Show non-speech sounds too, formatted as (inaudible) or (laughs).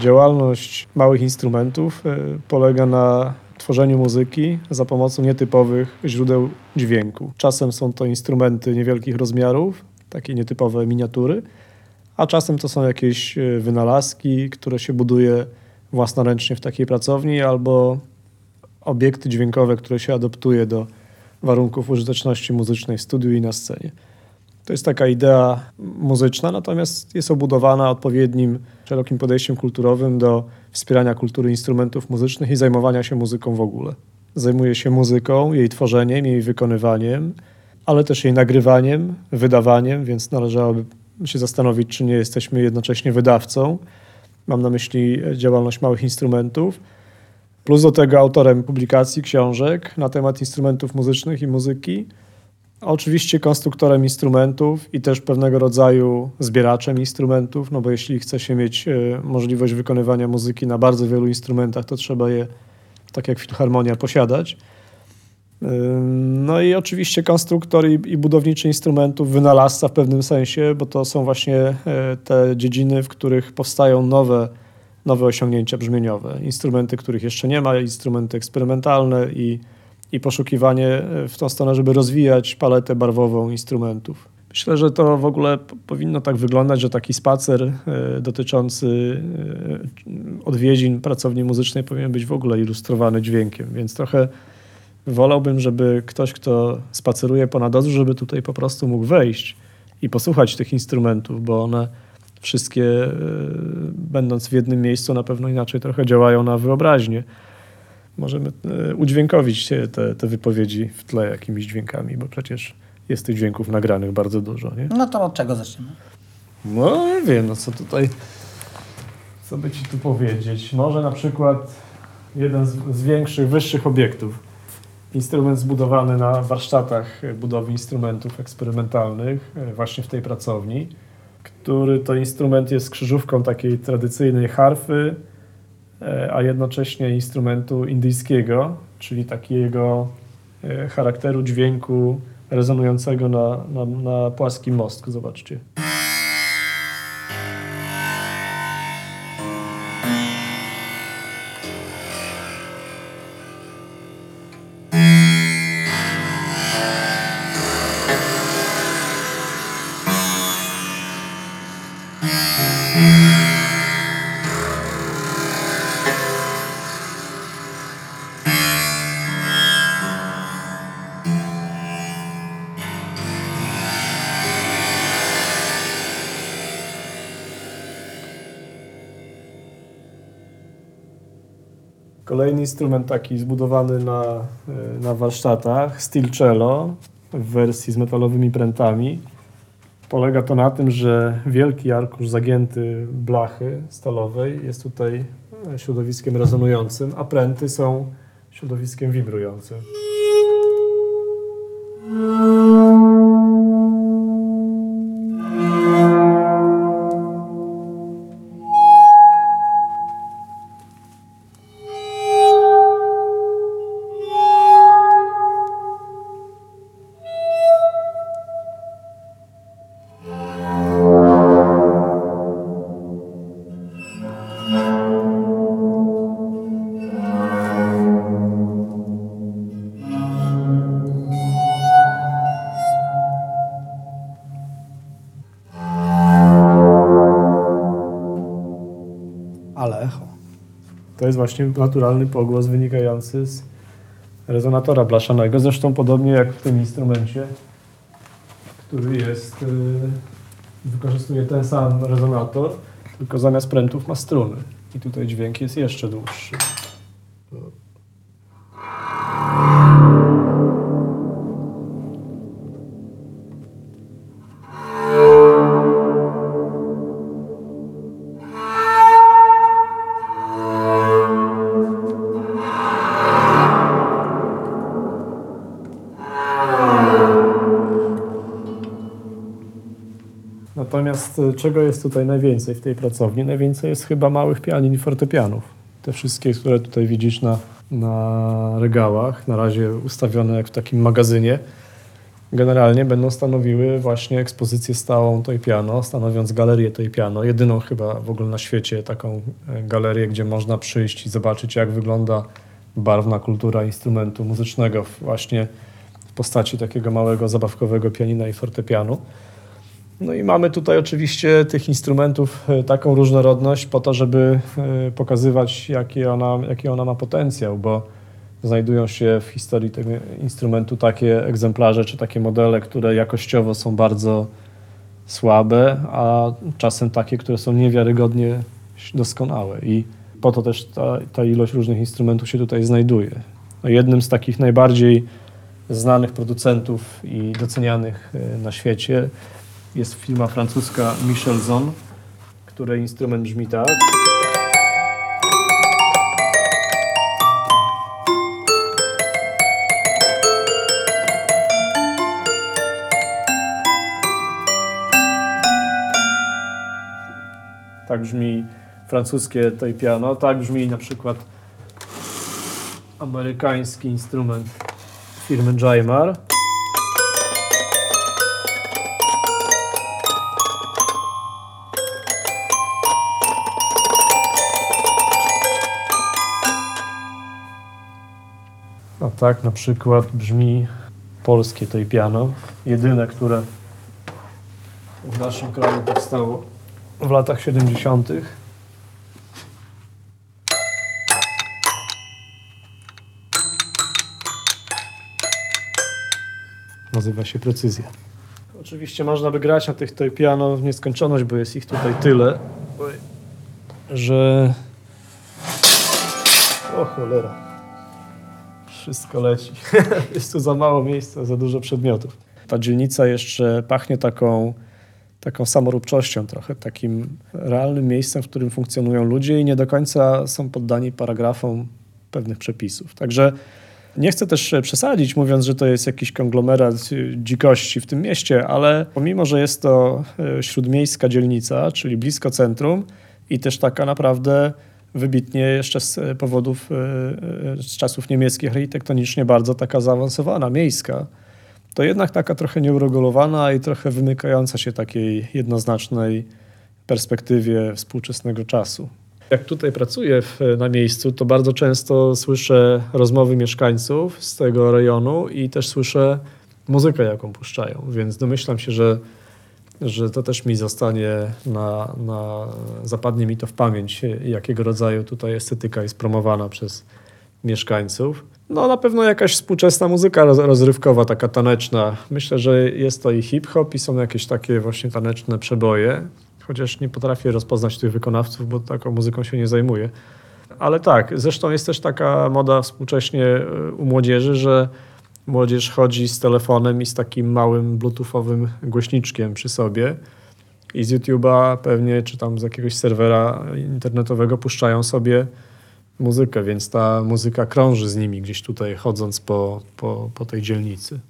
Działalność małych instrumentów e, polega na tworzeniu muzyki za pomocą nietypowych źródeł dźwięku. Czasem są to instrumenty niewielkich rozmiarów, takie nietypowe miniatury, a czasem to są jakieś e, wynalazki, które się buduje własnoręcznie w takiej pracowni, albo obiekty dźwiękowe, które się adoptuje do warunków użyteczności muzycznej w studiu i na scenie. To jest taka idea muzyczna, natomiast jest obudowana odpowiednim, szerokim podejściem kulturowym do wspierania kultury instrumentów muzycznych i zajmowania się muzyką w ogóle. Zajmuje się muzyką, jej tworzeniem, jej wykonywaniem, ale też jej nagrywaniem, wydawaniem, więc należałoby się zastanowić, czy nie jesteśmy jednocześnie wydawcą. Mam na myśli działalność małych instrumentów. Plus do tego autorem publikacji, książek na temat instrumentów muzycznych i muzyki Oczywiście konstruktorem instrumentów i też pewnego rodzaju zbieraczem instrumentów, no bo jeśli chce się mieć e, możliwość wykonywania muzyki na bardzo wielu instrumentach, to trzeba je, tak jak filharmonia, posiadać. No i oczywiście konstruktor i, i budowniczy instrumentów, wynalazca w pewnym sensie, bo to są właśnie e, te dziedziny, w których powstają nowe, nowe osiągnięcia brzmieniowe. Instrumenty, których jeszcze nie ma, instrumenty eksperymentalne i i poszukiwanie e, w tą stronę, żeby rozwijać paletę barwową instrumentów. Myślę, że to w ogóle powinno tak wyglądać, że taki spacer e, dotyczący e, odwiedzin pracowni muzycznej powinien być w ogóle ilustrowany dźwiękiem, więc trochę wolałbym, żeby ktoś, kto spaceruje ponad odrzu, żeby tutaj po prostu mógł wejść i posłuchać tych instrumentów, bo one wszystkie, będąc w jednym miejscu, na pewno inaczej trochę działają na wyobraźnię możemy e, udźwiękowić te, te wypowiedzi w tle jakimiś dźwiękami, bo przecież jest tych dźwięków nagranych bardzo dużo. Nie? No to od czego zaczniemy? No nie wiem, no co tutaj, co by ci tu powiedzieć. Może na przykład jeden z, z większych, wyższych obiektów. Instrument zbudowany na warsztatach budowy instrumentów eksperymentalnych e, właśnie w tej pracowni, który to instrument jest krzyżówką takiej tradycyjnej harfy, a jednocześnie instrumentu indyjskiego, czyli takiego e, charakteru dźwięku rezonującego na, na, na płaskim mostku. Zobaczcie. Kolejny instrument taki zbudowany na, e, na warsztatach, steel cello w wersji z metalowymi prętami. Polega to na tym, że wielki arkusz zagięty blachy stalowej jest tutaj e, środowiskiem rezonującym, a pręty są środowiskiem wibrującym. To jest właśnie naturalny pogłos wynikający z rezonatora blaszanego. Zresztą podobnie jak w tym instrumencie, który jest, y, wykorzystuje ten sam rezonator, tylko zamiast prętów ma struny. I tutaj dźwięk jest jeszcze dłuższy. Natomiast e, czego jest tutaj najwięcej w tej pracowni? Najwięcej jest chyba małych pianin i fortepianów. Te wszystkie, które tutaj widzisz na, na regałach, na razie ustawione jak w takim magazynie. generalnie będą stanowiły właśnie ekspozycję stałą Toy Piano, stanowiąc galerię Toy Piano. Jedyną chyba w ogóle na świecie taką e, galerię, gdzie można przyjść i zobaczyć, jak wygląda barwna kultura instrumentu muzycznego właśnie w postaci takiego małego zabawkowego pianina i fortepianu. No i mamy tutaj oczywiście tych instrumentów e, taką różnorodność po to, żeby e, pokazywać, jaki ona, jaki ona ma potencjał, bo znajdują się w historii tego instrumentu takie egzemplarze czy takie modele, które jakościowo są bardzo słabe, a czasem takie, które są niewiarygodnie doskonałe. I po to też ta, ta ilość różnych instrumentów się tutaj znajduje. No jednym z takich najbardziej znanych producentów i docenianych e, na świecie jest firma francuska Michelson, której instrument brzmi tak. Tak brzmi francuskie tej piano, tak brzmi na przykład amerykański instrument firmy Jaimar. A tak na przykład brzmi polskie tej piano, jedyne, które w naszym kraju powstało w latach 70. Nazywa się precyzja. Oczywiście można by grać na tych tej piano w nieskończoność, bo jest ich tutaj tyle, że... O cholera. Wszystko leci. (laughs) jest tu za mało miejsca, za dużo przedmiotów. Ta dzielnica jeszcze pachnie taką taką samoróbczością trochę, takim realnym miejscem, w którym funkcjonują ludzie i nie do końca są poddani paragrafom pewnych przepisów. Także nie chcę też przesadzić, mówiąc, że to jest jakiś konglomerat dzikości w tym mieście, ale pomimo, że jest to e, śródmiejska dzielnica, czyli blisko centrum i też taka naprawdę wybitnie jeszcze z powodów, e, e, z czasów niemieckich architektonicznie bardzo taka zaawansowana, miejska, to jednak taka trochę nieuregulowana i trochę wymykająca się takiej jednoznacznej perspektywie współczesnego czasu. Jak tutaj pracuję w, na miejscu, to bardzo często słyszę rozmowy mieszkańców z tego rejonu i też słyszę muzykę, jaką puszczają, więc domyślam się, że, że to też mi zostanie na, na, zapadnie mi to w pamięć, jakiego rodzaju tutaj estetyka jest promowana przez mieszkańców. No na pewno jakaś współczesna muzyka rozrywkowa, taka taneczna. Myślę, że jest to i hip-hop i są jakieś takie właśnie taneczne przeboje, chociaż nie potrafię rozpoznać tych wykonawców, bo taką muzyką się nie zajmuję. Ale tak, zresztą jest też taka moda współcześnie e, u młodzieży, że młodzież chodzi z telefonem i z takim małym bluetoothowym głośniczkiem przy sobie i z YouTube'a pewnie, czy tam z jakiegoś serwera internetowego puszczają sobie muzykę, więc ta muzyka krąży z nimi gdzieś tutaj chodząc po, po, po tej dzielnicy.